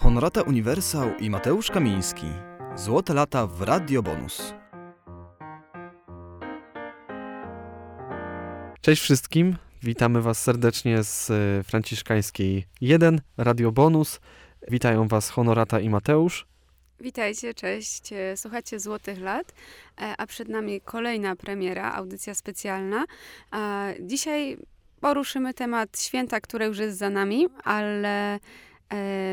Honorata Uniwersał i Mateusz Kamiński. Złote lata w Radio Bonus. Cześć wszystkim, witamy Was serdecznie z e, Franciszkańskiej 1, Radio Bonus. Witają Was Honorata i Mateusz. Witajcie, cześć. E, Słuchacie Złotych Lat, e, a przed nami kolejna premiera, audycja specjalna. Dzisiaj poruszymy temat święta, które już jest za nami, ale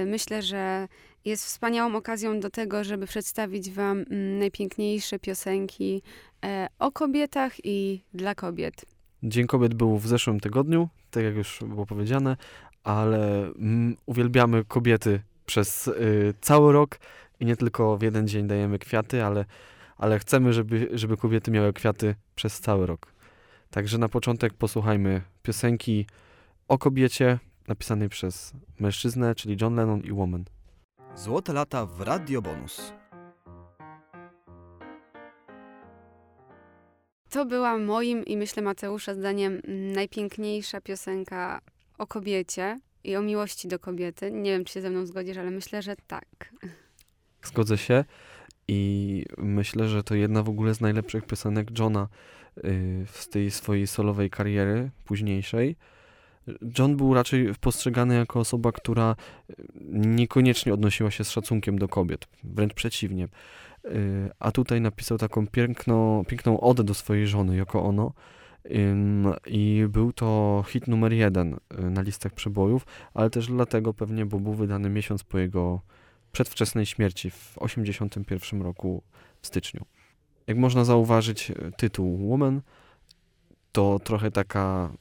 myślę, że jest wspaniałą okazją do tego, żeby przedstawić Wam mm, najpiękniejsze piosenki e, o kobietach i dla kobiet. Dzień Kobiet był w zeszłym tygodniu, tak jak już było powiedziane, ale mm, uwielbiamy kobiety przez y, cały rok i nie tylko w jeden dzień dajemy kwiaty, ale, ale chcemy, żeby, żeby kobiety miały kwiaty przez cały rok. Także na początek posłuchajmy piosenki o kobiecie napisanej przez mężczyznę, czyli John Lennon i Woman. Złote lata w Radio Bonus. To była moim i myślę Mateusza zdaniem najpiękniejsza piosenka o kobiecie i o miłości do kobiety. Nie wiem, czy się ze mną zgodzisz, ale myślę, że tak. Zgodzę się i myślę, że to jedna w ogóle z najlepszych piosenek Johna y, z tej swojej solowej kariery późniejszej. John był raczej postrzegany jako osoba, która y, niekoniecznie odnosiła się z szacunkiem do kobiet, wręcz przeciwnie. Y, A tutaj napisał taką piękną, piękną odę do swojej żony, Yoko Ono. I był to hit numer jeden y, na listach przebojów, ale też dlatego pewnie, bo był wydany miesiąc po jego przedwczesnej śmierci w 1981 roku w styczniu. Jak można zauważyć, tytuł Woman to trochę taka,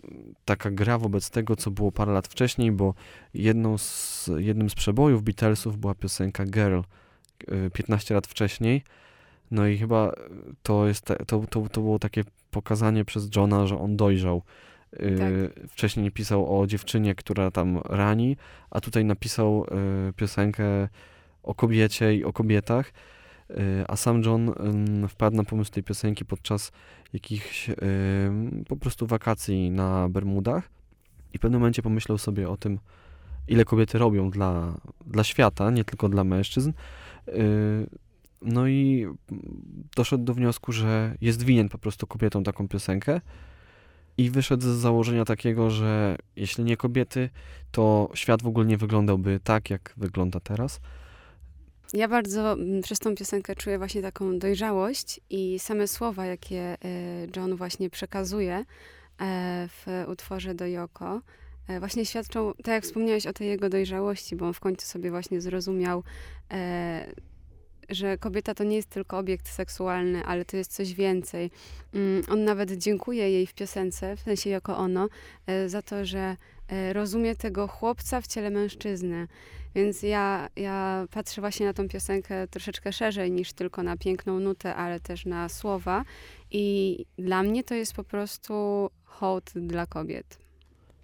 taka gra wobec tego, co było parę lat wcześniej, bo jedną z, jednym z przebojów Beatlesów była piosenka Girl y, 15 lat wcześniej. No i chyba to, jest, to, to, to było takie pokazanie przez Johna, że on dojrzał. Y, Tak. Wcześniej pisał o dziewczynie, która tam rani, a tutaj napisał y, piosenkę o kobiecie i o kobietach. Y, A sam John wpadł na pomysł tej piosenki podczas jakichś po prostu wakacji na Bermudach i w pewnym momencie pomyślał sobie o tym, ile kobiety robią dla, dla świata, nie tylko dla mężczyzn. Y, No i doszedł do wniosku, że jest winien po prostu kobietom taką piosenkę. I wyszedł z założenia takiego, że jeśli nie kobiety, to świat w ogóle nie wyglądałby tak, jak wygląda teraz. Ja bardzo mm, przez tą piosenkę czuję właśnie taką dojrzałość i same słowa, jakie e, John właśnie przekazuje e, w utworze do Yoko, e, właśnie świadczą, tak jak wspomniałeś o tej jego dojrzałości, bo on w końcu sobie właśnie zrozumiał, że kobieta to nie jest tylko obiekt seksualny, ale to jest coś więcej. Mm, On nawet dziękuje jej w piosence, w sensie Yoko Ono, za to, że rozumie tego chłopca w ciele mężczyzny. Więc ja, ja patrzę właśnie na tą piosenkę troszeczkę szerzej niż tylko na piękną nutę, ale też na słowa. I dla mnie to jest po prostu hołd dla kobiet.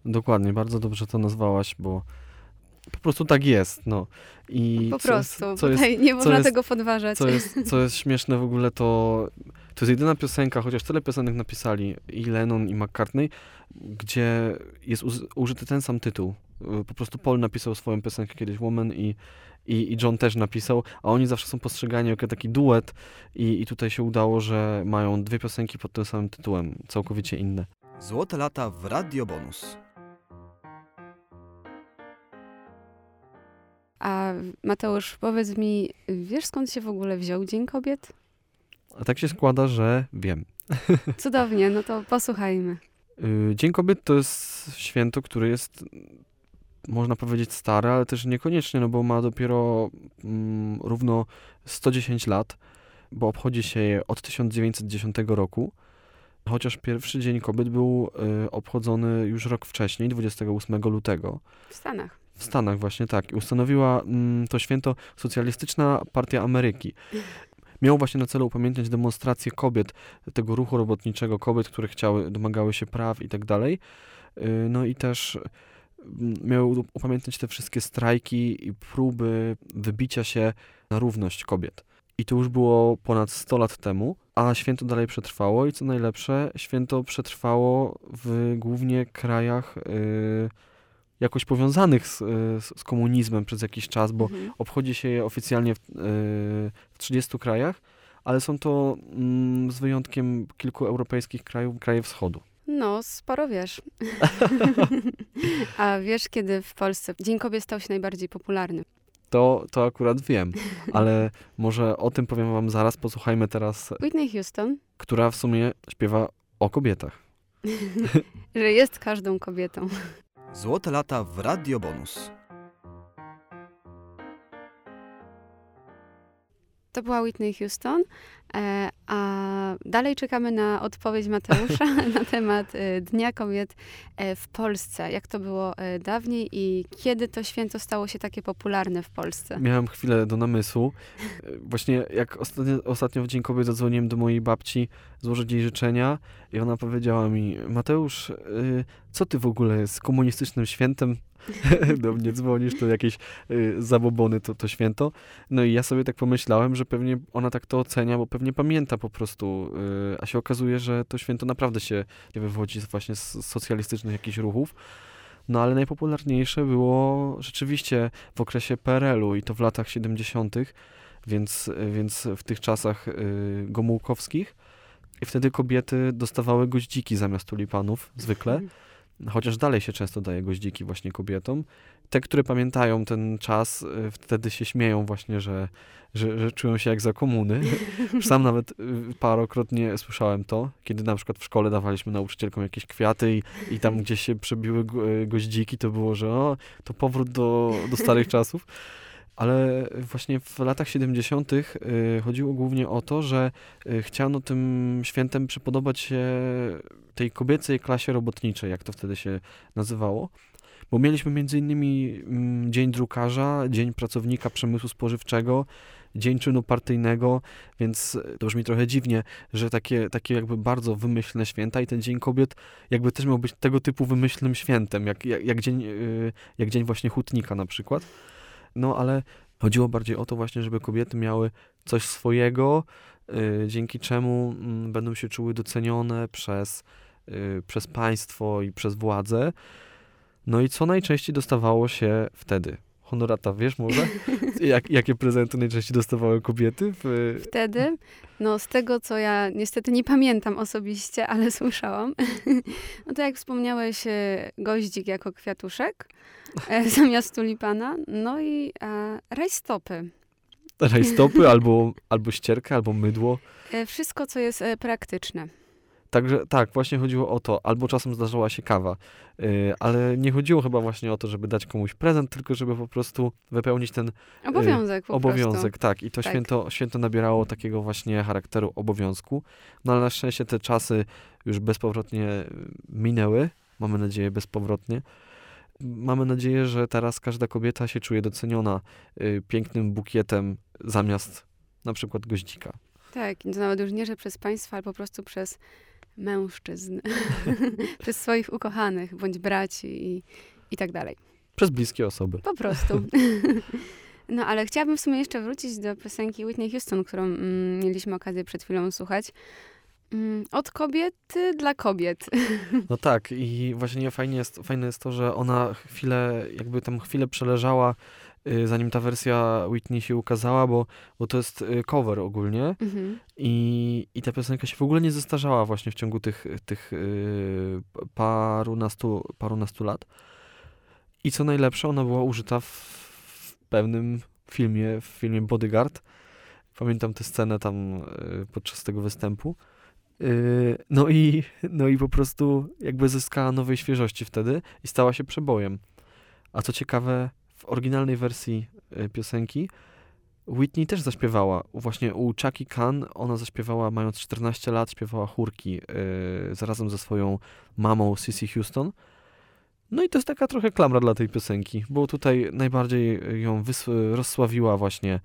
Dokładnie, bardzo dobrze to nazwałaś, bo po prostu tak jest. No. I Po co jest- prostu. co jest, nie można jest- tego podważać. co jest, co jest śmieszne w ogóle, to to jest jedyna piosenka, chociaż tyle piosenek napisali i Lennon i McCartney, gdzie jest użyty ten sam tytuł. Y, Po prostu Paul napisał swoją piosenkę kiedyś Woman i, i, i John też napisał, a oni zawsze są postrzegani jako taki duet i, i tutaj się udało, że mają dwie piosenki pod tym samym tytułem, całkowicie inne. Złote lata w Radio Bonus. A Mateusz, powiedz mi, wiesz skąd się w ogóle wziął Dzień Kobiet? A tak się składa, że wiem. Cudownie, no to posłuchajmy. Y, Dzień Kobiet to jest święto, które jest, można powiedzieć, stare, ale też niekoniecznie, no bo ma dopiero mm, równo 110 lat, bo obchodzi się je od 1910 roku. Chociaż pierwszy Dzień Kobiet był y, obchodzony już rok wcześniej, 28 lutego. W Stanach. W Stanach właśnie tak. I ustanowiła mm, to święto Socjalistyczna Partia Ameryki. Miało właśnie na celu upamiętniać demonstracje kobiet, tego ruchu robotniczego, kobiet, które chciały, domagały się praw i tak dalej. Y, No i też miały upamiętniać te wszystkie strajki i próby wybicia się na równość kobiet. I to już było ponad 100 lat temu, a święto dalej przetrwało i co najlepsze, święto przetrwało w głównie krajach y, jakoś powiązanych z, z, z komunizmem przez jakiś czas, bo Mhm. obchodzi się je oficjalnie w, y, w 30 krajach, ale są to mm, z wyjątkiem kilku europejskich krajów, kraje wschodu. No, sporo wiesz. A wiesz, kiedy w Polsce Dzień Kobiet stał się najbardziej popularny? To, to akurat wiem, ale może o tym powiem wam zaraz. Posłuchajmy teraz, Whitney Houston, która w sumie śpiewa o kobietach. że jest każdą kobietą. Złote lata w Radio Bonus. To była Whitney Houston, e, a dalej czekamy na odpowiedź Mateusza na temat e, Dnia Kobiet e, w Polsce. Jak to było e, dawniej i kiedy to święto stało się takie popularne w Polsce? Miałem chwilę do namysłu. E, Właśnie jak ostatnio, ostatnio w Dzień Kobiet zadzwoniłem do mojej babci złożyć jej życzenia i ona powiedziała mi, Mateusz, co ty w ogóle z komunistycznym świętem do mnie dzwonisz, to jakieś zabobony to, to święto. No i ja sobie tak pomyślałem, że pewnie ona tak to ocenia, bo pewnie pamięta po prostu, y, a się okazuje, że to święto naprawdę się nie wywodzi właśnie z socjalistycznych jakichś ruchów. No ale najpopularniejsze było rzeczywiście w okresie PRL-u i to w latach 70., więc, więc w tych czasach y, gomułkowskich. I wtedy kobiety dostawały goździki zamiast tulipanów, zwykle. Chociaż dalej się często daje goździki właśnie kobietom. Te, które pamiętają ten czas, y, wtedy się śmieją właśnie, że, że, że czują się jak za komuny. Sam nawet y, parokrotnie słyszałem to, kiedy na przykład w szkole dawaliśmy nauczycielkom jakieś kwiaty i, i tam gdzieś się przebiły y, goździki, to było, że o, to powrót do, do starych czasów. Ale właśnie w latach 70. y, chodziło głównie o to, że y, chciano tym świętem przypodobać się tej kobiecej klasie robotniczej, jak to wtedy się nazywało. Bo mieliśmy innymi mm, Dzień Drukarza, Dzień Pracownika Przemysłu Spożywczego, Dzień Czynu Partyjnego, więc y, to brzmi trochę dziwnie, że takie, takie jakby bardzo wymyślne święta i ten Dzień Kobiet jakby też miał być tego typu wymyślnym świętem, jak, jak, jak, dzień, jak Dzień właśnie Hutnika na przykład. No ale chodziło bardziej o to właśnie, żeby kobiety miały coś swojego, y, dzięki czemu mm, będą się czuły docenione przez, y, przez państwo i przez władzę. No i co najczęściej dostawało się wtedy? Honorata, wiesz może? Jak, jakie prezenty najczęściej dostawały kobiety? W, Wtedy, no z tego, co ja niestety nie pamiętam osobiście, ale słyszałam, no to jak wspomniałeś, e, goździk jako kwiatuszek e, zamiast tulipana, no i e, rajstopy. rajstopy, albo, albo ścierkę, albo mydło. E, wszystko, co jest praktyczne. Także tak, właśnie chodziło o to, albo czasem zdarzała się kawa, yy, ale nie chodziło chyba właśnie o to, żeby dać komuś prezent, tylko żeby po prostu wypełnić ten Obowiązek po obowiązek, tak. I to Tak. święto, święto nabierało takiego właśnie charakteru obowiązku. No ale na szczęście te czasy już bezpowrotnie y, minęły, mamy nadzieję bezpowrotnie. Mamy nadzieję, że teraz każda kobieta się czuje doceniona y, pięknym bukietem zamiast na przykład goździka. prostu. Tak, i to nawet już nie, że przez państwa, ale po prostu przez mężczyzn, przez swoich ukochanych, bądź braci i, i tak dalej. Przez bliskie osoby. Po prostu. No, ale chciałabym w sumie jeszcze wrócić do piosenki Whitney Houston, którą mm, mieliśmy okazję przed chwilą słuchać. Mm, od kobiety dla kobiet. No tak, i właśnie fajnie jest, fajne jest to, że ona chwilę, jakby tam chwilę przeleżała, zanim ta wersja Whitney się ukazała, bo, bo to jest y, cover ogólnie Mhm. i, i ta piosenka się w ogóle nie zestarzała właśnie w ciągu tych, tych y, parunastu, parunastu lat. I co najlepsze, ona była użyta w, w pewnym filmie, w filmie Bodyguard. Pamiętam tę scenę tam y, podczas tego występu. Y, No i, no i po prostu jakby zyskała nowej świeżości wtedy i stała się przebojem. A co ciekawe, w oryginalnej wersji y, piosenki Whitney też zaśpiewała. Właśnie u Chucky Khan ona zaśpiewała, mając 14 lat, śpiewała chórki yy, zarazem ze swoją mamą Cissy Houston. No i to jest taka trochę klamra dla tej piosenki, bo tutaj najbardziej ją rozsławiła właśnie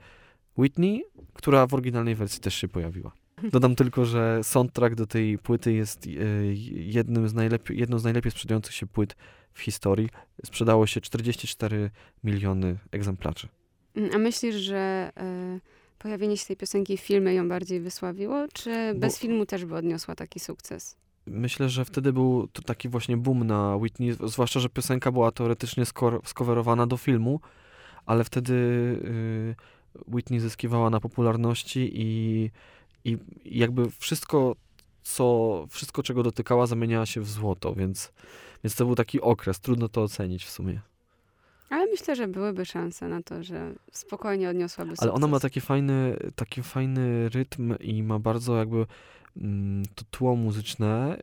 Whitney, która w oryginalnej wersji też się pojawiła. Dodam tylko, że soundtrack do tej płyty jest yy, jednym z najlepiej, jedną z najlepiej sprzedających się płyt w historii. Sprzedało się 44 miliony egzemplarzy. Mm, A myślisz, że e, pojawienie się tej piosenki w filmie ją bardziej wysławiło, czy bez Bo- filmu też by odniosła taki sukces? myślę, że wtedy był to taki właśnie boom na Whitney, zwłaszcza, że piosenka była teoretycznie skowerowana do filmu, ale wtedy y, Whitney zyskiwała na popularności i, i jakby wszystko, co, wszystko, czego dotykała, zamieniała się w złoto, więc, więc to był taki okres, trudno to ocenić w sumie. Ale myślę, że byłyby szanse na to, że spokojnie odniosłaby sukces. Ale ona ma taki fajny, taki fajny rytm i ma bardzo jakby mm, to tło muzyczne,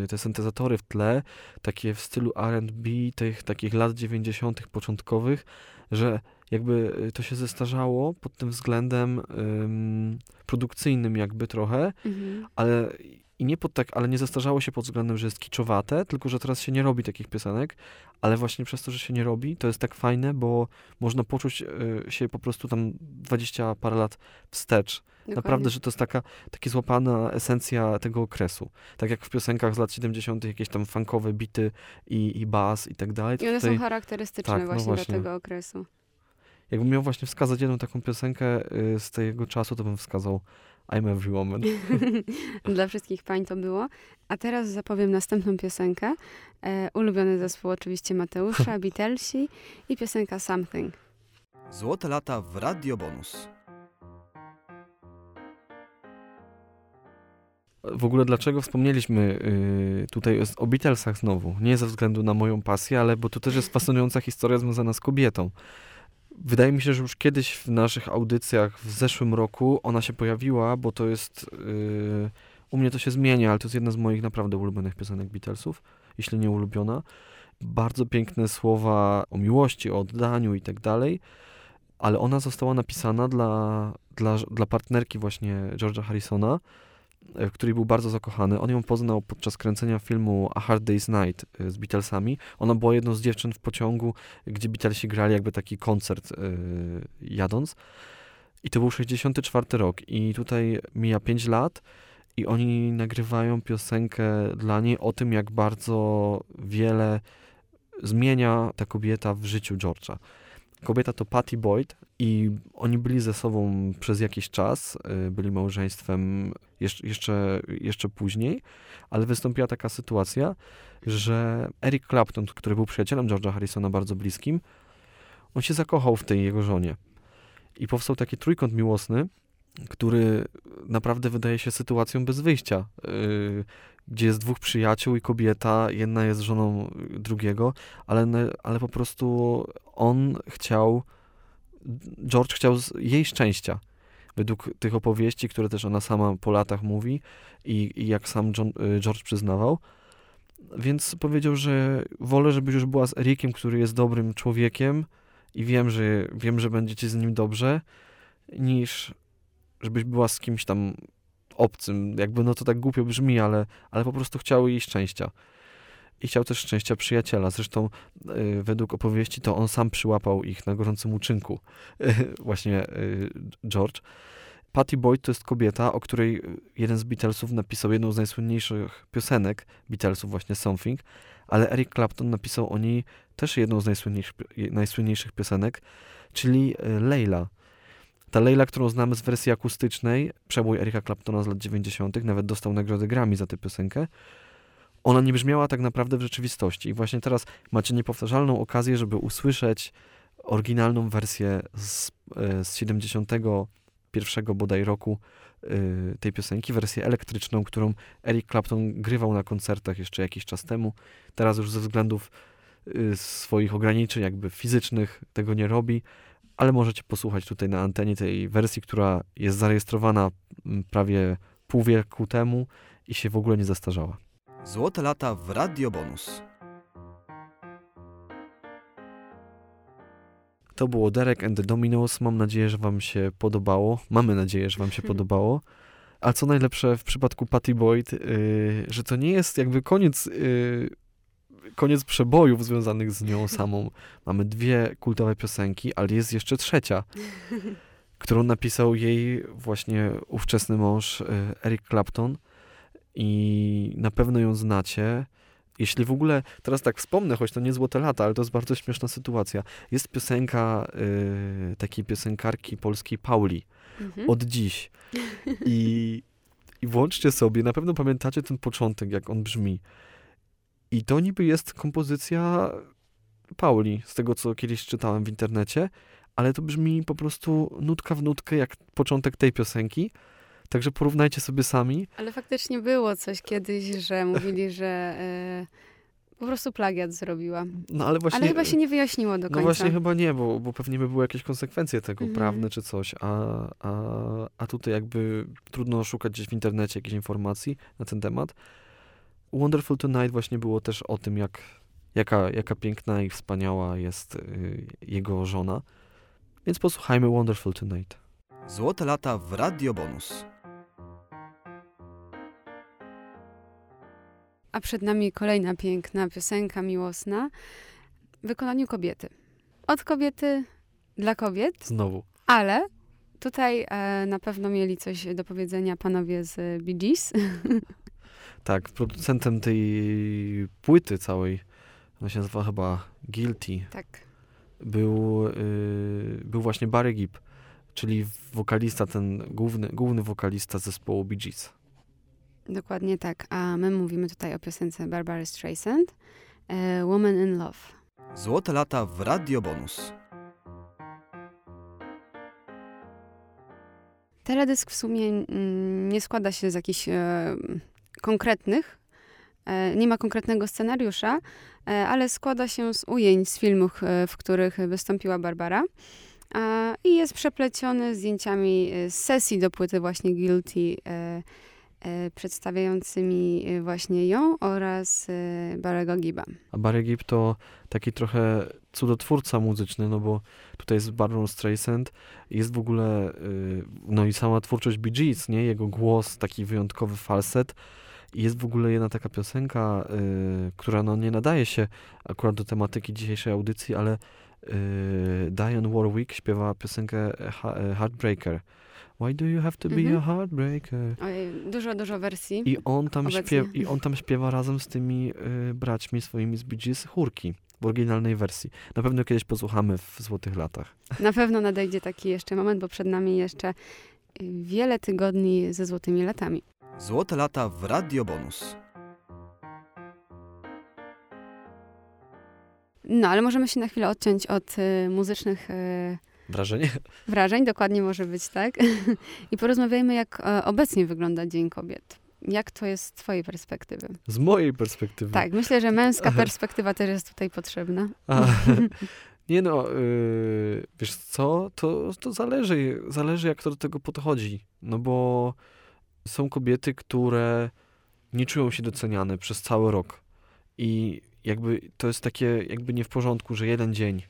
yy, te syntezatory w tle, takie w stylu R&B tych takich lat 90. początkowych, że jakby y, to się zestarzało pod tym względem ym, produkcyjnym jakby trochę, mhm. ale i nie pod tak, ale nie zestarzało się pod względem, że jest kiczowate, tylko że teraz się nie robi takich piosenek, ale właśnie przez to, że się nie robi, to jest tak fajne, bo można poczuć y, się po prostu tam 20 parę lat wstecz. Dokładnie. Naprawdę, że to jest taka, taka złapana esencja tego okresu. Tak jak w piosenkach z lat 70. jakieś tam funkowe bity i, i bas i tak dalej. I one tutaj... są charakterystyczne tak, właśnie, no właśnie dla tego okresu. Jakbym miał właśnie wskazać jedną taką piosenkę y, z tego czasu, to bym wskazał I'm Every Woman. Dla wszystkich pań to było. A teraz zapowiem następną piosenkę. E, ulubiony zespół oczywiście Mateusza, Beatlesi i piosenka Something. Złote lata w Radio Bonus. W ogóle dlaczego wspomnieliśmy y, tutaj o Beatlesach znowu? Nie ze względu na moją pasję, ale bo to też jest fascynująca historia związana z kobietą. Wydaje mi się, że już kiedyś w naszych audycjach w zeszłym roku ona się pojawiła, bo to jest. Yy, u mnie to się zmienia, ale to jest jedna z moich naprawdę ulubionych piosenek Beatlesów, jeśli nie ulubiona. Bardzo piękne słowa o miłości, o oddaniu i tak dalej, ale ona została napisana dla, dla, dla partnerki właśnie George'a Harrisona, w której był bardzo zakochany. On ją poznał podczas kręcenia filmu A Hard Day's Night y, z Beatlesami. Ona była jedną z dziewczyn w pociągu, gdzie Beatlesi grali jakby taki koncert yy, jadąc. I to był 64 rok i tutaj mija 5 lat i oni nagrywają piosenkę dla niej o tym, jak bardzo wiele zmienia ta kobieta w życiu George'a. Kobieta to Patty Boyd i oni byli ze sobą przez jakiś czas, y, byli małżeństwem jeszcze, jeszcze później, ale wystąpiła taka sytuacja, że Eric Clapton, który był przyjacielem George'a Harrisona bardzo bliskim, on się zakochał w tej jego żonie. I powstał taki trójkąt miłosny, który naprawdę wydaje się sytuacją bez wyjścia. Yy, gdzie jest dwóch przyjaciół i kobieta, jedna jest żoną drugiego, ale, ale po prostu on chciał, George chciał jej szczęścia. Według tych opowieści, które też ona sama po latach mówi i, i jak sam John, y, George przyznawał. Więc powiedział, że wolę, żebyś już była z Erikiem, który jest dobrym człowiekiem i wiem, że, wiem, że będziecie z nim dobrze, niż żebyś była z kimś tam obcym. Jakby no to tak głupio brzmi, ale, ale po prostu chciał jej szczęścia. I chciał też szczęścia przyjaciela. Zresztą yy, według opowieści to on sam przyłapał ich na gorącym uczynku. Właśnie yy, George. Patty Boyd to jest kobieta, o której jeden z Beatlesów napisał jedną z najsłynniejszych piosenek Beatlesów, właśnie Something, ale Eric Clapton napisał o niej też jedną z najsłynniejszych, najsłynniejszych piosenek, czyli y, Leila. Ta Leila, którą znamy z wersji akustycznej, przebój Erika Claptona z lat 90., nawet dostał nagrodę Grammy za tę piosenkę, ona nie brzmiała tak naprawdę w rzeczywistości. I właśnie teraz macie niepowtarzalną okazję, żeby usłyszeć oryginalną wersję z, e, z 71 bodaj roku e, tej piosenki, wersję elektryczną, którą Eric Clapton grywał na koncertach jeszcze jakiś czas temu. Teraz już ze względów e, swoich ograniczeń jakby fizycznych tego nie robi, ale możecie posłuchać tutaj na antenie tej wersji, która jest zarejestrowana prawie pół wieku temu i się w ogóle nie zastarzała. Złote lata w Radio Bonus. To było Derek and the Dominos. Mam nadzieję, że Wam się podobało. Mamy nadzieję, że Wam się podobało. A co najlepsze w przypadku Patty Boyd, yy, że to nie jest jakby koniec yy, koniec przebojów związanych z nią samą. Mamy dwie kultowe piosenki, ale jest jeszcze trzecia, którą napisał jej właśnie ówczesny mąż e, Eric Clapton i na pewno ją znacie. Jeśli w ogóle, teraz tak wspomnę, choć to nie złote lata, ale to jest bardzo śmieszna sytuacja. Jest piosenka y, takiej piosenkarki polskiej Pauli. Mhm. Od dziś. I i i włączcie sobie, na pewno pamiętacie ten początek, jak on brzmi. I to niby jest kompozycja Pauli, z tego co kiedyś czytałem w internecie, ale to brzmi po prostu nutka w nutkę jak początek tej piosenki. Także porównajcie sobie sami. Ale faktycznie było coś kiedyś, że mówili, że e, po prostu plagiat zrobiła. No ale właśnie. Ale chyba się nie wyjaśniło do końca. No właśnie chyba nie, bo, bo pewnie by były jakieś konsekwencje tego Mhm. prawne czy coś, a, a, a tutaj jakby trudno szukać gdzieś w internecie jakichś informacji na ten temat. Wonderful Tonight właśnie było też o tym, jak, jaka, jaka piękna i wspaniała jest y, jego żona. Więc posłuchajmy Wonderful Tonight. Złote lata w Radio Bonus. A przed nami kolejna piękna piosenka miłosna w wykonaniu kobiety. Od kobiety dla kobiet, Znowu. ale tutaj e, na pewno mieli coś do powiedzenia panowie z Bee Gees. Tak, producentem tej płyty całej, ona się nazywa chyba Guilty, tak. był, y, był właśnie Barry Gibb, czyli wokalista, ten główny, główny wokalista zespołu Bee Gees. Dokładnie tak. A my mówimy tutaj o piosence Barbary Streisand, e, Woman in Love. Złote lata w Radio Bonus. Teledysk w sumie mm, nie składa się z jakichś e, konkretnych, e, nie ma konkretnego scenariusza, e, ale składa się z ujęć z filmów, e, w których wystąpiła Barbara. A, I jest przepleciony zdjęciami e, z sesji do płyty właśnie Guilty, przedstawiającymi e, właśnie ją oraz e, Barry'ego Gibba. A Barry Gibb to taki trochę cudotwórca muzyczny, no bo tutaj jest Barbara Streisand, jest w ogóle, no i sama twórczość Bee Gees, nie? Jego głos, taki wyjątkowy falset. Jest w ogóle jedna taka piosenka, która no nie nadaje się akurat do tematyki dzisiejszej audycji, ale Diane Warwick śpiewa piosenkę Heartbreaker. Why do you have to be Mhm. a heartbreaker? Ojej, dużo, dużo wersji. I on tam, śpiewa, I on tam śpiewa razem z tymi y, braćmi swoimi z Bee Gees chórki w oryginalnej wersji. Na pewno kiedyś posłuchamy w Złotych Latach. Na pewno nadejdzie taki jeszcze moment, bo przed nami jeszcze y, wiele tygodni ze złotymi latami. Złote lata w Radio Bonus. No, ale możemy się na chwilę odciąć od y, muzycznych y, Wrażenie? wrażeń, dokładnie może być tak. I porozmawiajmy, jak e, obecnie wygląda Dzień Kobiet. Jak to jest z twojej perspektywy? Z mojej perspektywy. Tak, myślę, że męska perspektywa też jest tutaj potrzebna. A, nie no, y, wiesz co, to, to zależy, zależy jak to do tego podchodzi. No bo są kobiety, które nie czują się doceniane przez cały rok. I jakby to jest takie jakby nie w porządku, że jeden dzień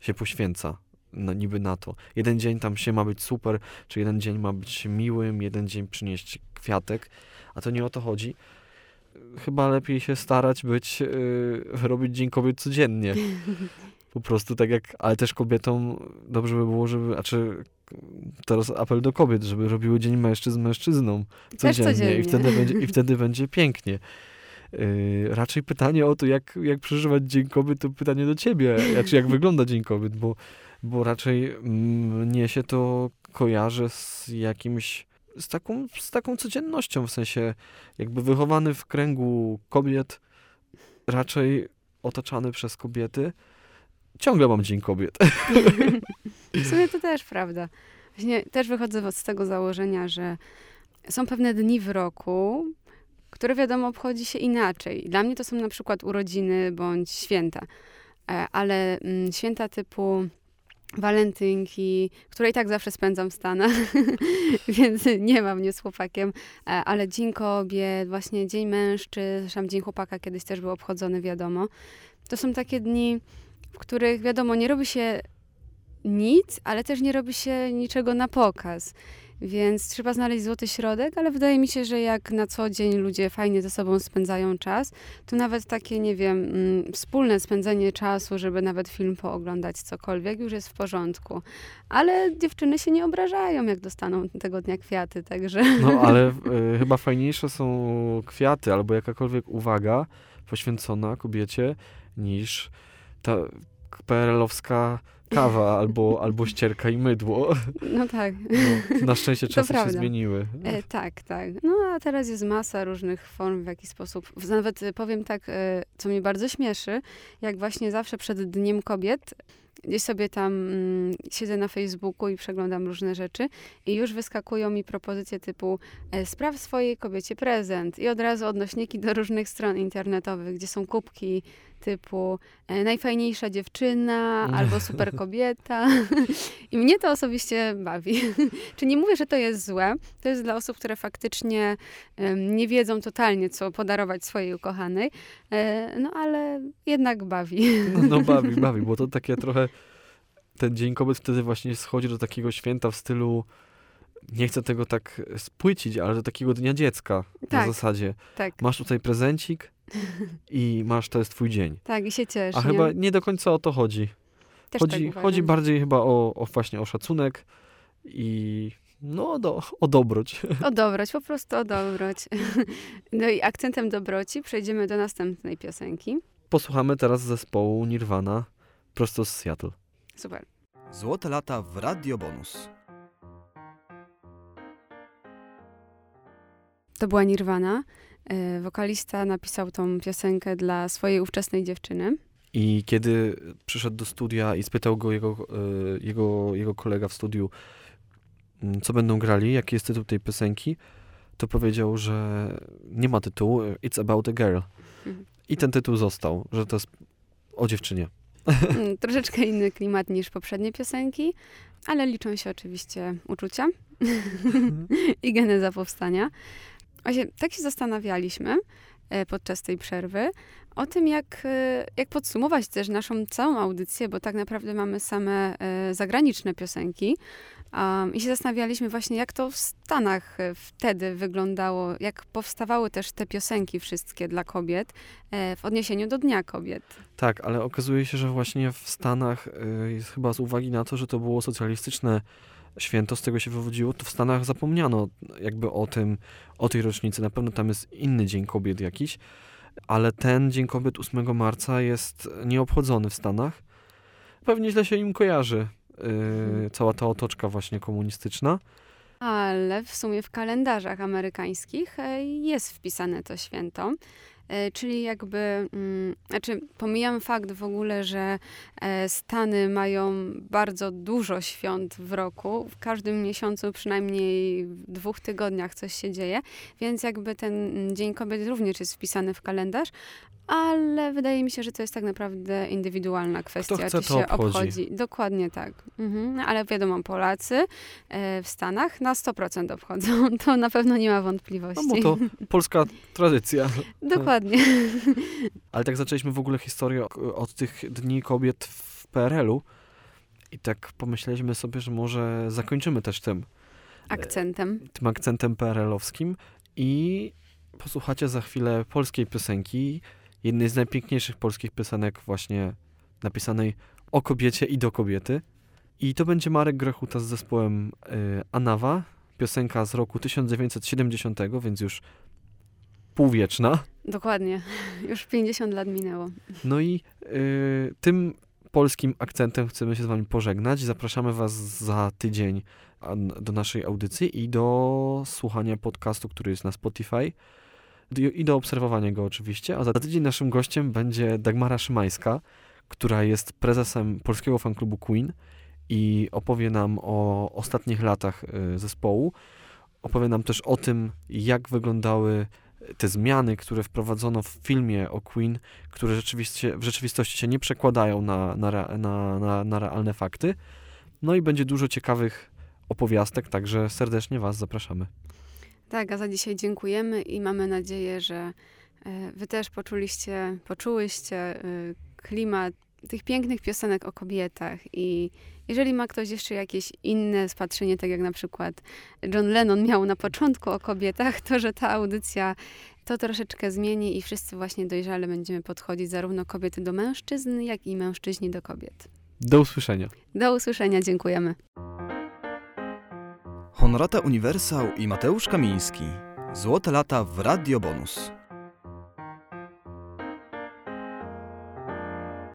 się poświęca no, niby na to. Jeden dzień tam się ma być super, czy jeden dzień ma być miłym, jeden dzień przynieść kwiatek, a to nie o to chodzi. Chyba lepiej się starać być, yy, robić Dzień Kobiet codziennie. Po prostu tak jak, ale też kobietom dobrze by było, żeby, a czy teraz apel do kobiet, żeby robiły Dzień Mężczyzn mężczyzną codziennie, codziennie. I, wtedy będzie, i wtedy będzie pięknie. Yy, raczej pytanie o to, jak, jak przeżywać Dzień Kobiet, to pytanie do ciebie, znaczy jak wygląda Dzień Kobiet, bo, bo raczej mm, mnie się to kojarzy z jakimś, z taką, z taką codziennością, w sensie jakby wychowany w kręgu kobiet, raczej otaczany przez kobiety, ciągle mam Dzień Kobiet. W sumie to też prawda. Właśnie też wychodzę z tego założenia, że są pewne dni w roku, które wiadomo obchodzi się inaczej. Dla mnie to są na przykład urodziny bądź święta. E, Ale mm, święta typu walentynki, które i tak zawsze spędzam w Stanach, więc nie mam mnie z chłopakiem, E, ale Dzień Kobiet, właśnie Dzień Mężczyzn, tam Dzień Chłopaka kiedyś też był obchodzony, wiadomo. To są takie dni, w których wiadomo, nie robi się nic, ale też nie robi się niczego na pokaz. Więc trzeba znaleźć złoty środek, ale wydaje mi się, że jak na co dzień ludzie fajnie ze sobą spędzają czas, to nawet takie, nie wiem, mm, wspólne spędzenie czasu, żeby nawet film pooglądać, cokolwiek, już jest w porządku. Ale dziewczyny się nie obrażają, jak dostaną tego dnia kwiaty, także... No ale y, chyba fajniejsze są kwiaty albo jakakolwiek uwaga poświęcona kobiecie niż ta PRL-owska kawa albo, albo ścierka i mydło. No tak. No, na szczęście czasy się zmieniły. E, tak, tak. No a teraz jest masa różnych form, w jaki sposób. Nawet e, powiem tak, e, co mnie bardzo śmieszy, jak właśnie zawsze przed Dniem Kobiet gdzieś sobie tam mm, siedzę na Facebooku i przeglądam różne rzeczy i już wyskakują mi propozycje typu e, spraw swojej kobiecie prezent i od razu odnośniki do różnych stron internetowych, gdzie są kubki typu e, najfajniejsza dziewczyna albo super kobieta i mnie to osobiście bawi. Czy nie mówię, że to jest złe, to jest dla osób, które faktycznie nie wiedzą totalnie, co podarować swojej ukochanej, e, no ale jednak bawi. No, no bawi, bawi, bo to takie trochę ten Dzień Kobiet wtedy właśnie schodzi do takiego święta w stylu nie chcę tego tak spłycić, ale do takiego dnia dziecka na Tak. zasadzie. Tak, Masz tutaj prezencik i masz, to jest twój dzień. tak i się cieszę. A chyba nie do końca o to chodzi. Też Chodzi, tak chodzi bardziej chyba o, o właśnie o szacunek i no do, o dobroć. O dobroć, po prostu o dobroć. No i akcentem dobroci przejdziemy do następnej piosenki. Posłuchamy teraz zespołu Nirvana prosto z Seattle. Super. Złote lata w Radio Bonus. To była Nirvana. E, Wokalista napisał tą piosenkę dla swojej ówczesnej dziewczyny. I kiedy przyszedł do studia i spytał go jego, e, jego, jego kolega w studiu, mm, co będą grali, jaki jest tytuł tej piosenki, to powiedział, że nie ma tytułu, It's About a Girl. Mhm. I ten tytuł został, że to jest o dziewczynie. Mm, Troszeczkę inny klimat niż poprzednie piosenki, ale liczą się oczywiście uczucia i geneza powstania. Właśnie tak się zastanawialiśmy e, podczas tej przerwy o tym, jak, e, jak podsumować też naszą całą audycję, bo tak naprawdę mamy same e, zagraniczne piosenki. Um, I się zastanawialiśmy właśnie, jak to w Stanach e, wtedy wyglądało, jak powstawały też te piosenki wszystkie dla kobiet e, w odniesieniu do Dnia Kobiet. Tak, ale okazuje się, że właśnie w Stanach, jest chyba z uwagi na to, że to było socjalistyczne święto, z tego się wywodziło, to w Stanach zapomniano jakby o tym, o tej rocznicy. Na pewno tam jest inny Dzień Kobiet jakiś, ale ten Dzień Kobiet 8 marca jest nieobchodzony w Stanach. Pewnie źle się im kojarzy y, cała ta otoczka właśnie komunistyczna. Ale w sumie w kalendarzach amerykańskich e, jest wpisane to święto. E, Czyli jakby, mm, znaczy pomijam fakt w ogóle, że e, Stany mają bardzo dużo świąt w roku. W każdym miesiącu przynajmniej w dwóch tygodniach coś się dzieje, więc jakby ten mm, Dzień Kobiet również jest wpisany w kalendarz, ale wydaje mi się, że to jest tak naprawdę indywidualna kwestia, chce, czy się obchodzi. obchodzi. Dokładnie tak. Mhm. No, Ale wiadomo, Polacy e, w Stanach na 100% obchodzą. To na pewno nie ma wątpliwości. No bo to polska tradycja. Dokładnie. Ale tak zaczęliśmy w ogóle historię o- od tych dni kobiet w PRL-u i tak pomyśleliśmy sobie, że może zakończymy też tym, Akcentem. tym akcentem PRL-owskim i posłuchacie za chwilę polskiej piosenki, jednej z najpiękniejszych polskich piosenek właśnie napisanej o kobiecie i do kobiety. I to będzie Marek Grechuta z zespołem y, Anawa, piosenka z roku 1970, więc już półwieczna. Dokładnie. Już 50 lat minęło. No i y, tym polskim akcentem chcemy się z wami pożegnać. Zapraszamy was za tydzień do naszej audycji i do słuchania podcastu, który jest na Spotify i do obserwowania go oczywiście. A za tydzień naszym gościem będzie Dagmara Szymańska, która jest prezesem polskiego fanklubu Queen i opowie nam o ostatnich latach y, zespołu. Opowie nam też o tym, jak wyglądały te zmiany, które wprowadzono w filmie o Queen, które rzeczywiście, w rzeczywistości się nie przekładają na, na, na, na, na realne fakty. No i będzie dużo ciekawych opowiastek, także serdecznie Was zapraszamy. Tak, a za dzisiaj dziękujemy i mamy nadzieję, że e, wy też poczuliście, poczułyście e, klimat tych pięknych piosenek o kobietach i jeżeli ma ktoś jeszcze jakieś inne spatrzenie, tak jak na przykład John Lennon miał na początku o kobietach, to że ta audycja to troszeczkę zmieni i wszyscy właśnie dojrzale będziemy podchodzić zarówno kobiety do mężczyzn, jak i mężczyźni do kobiet. Do usłyszenia. Do usłyszenia, dziękujemy. Honorata Uniwersał i Mateusz Kamiński. Złote lata w Radio Bonus.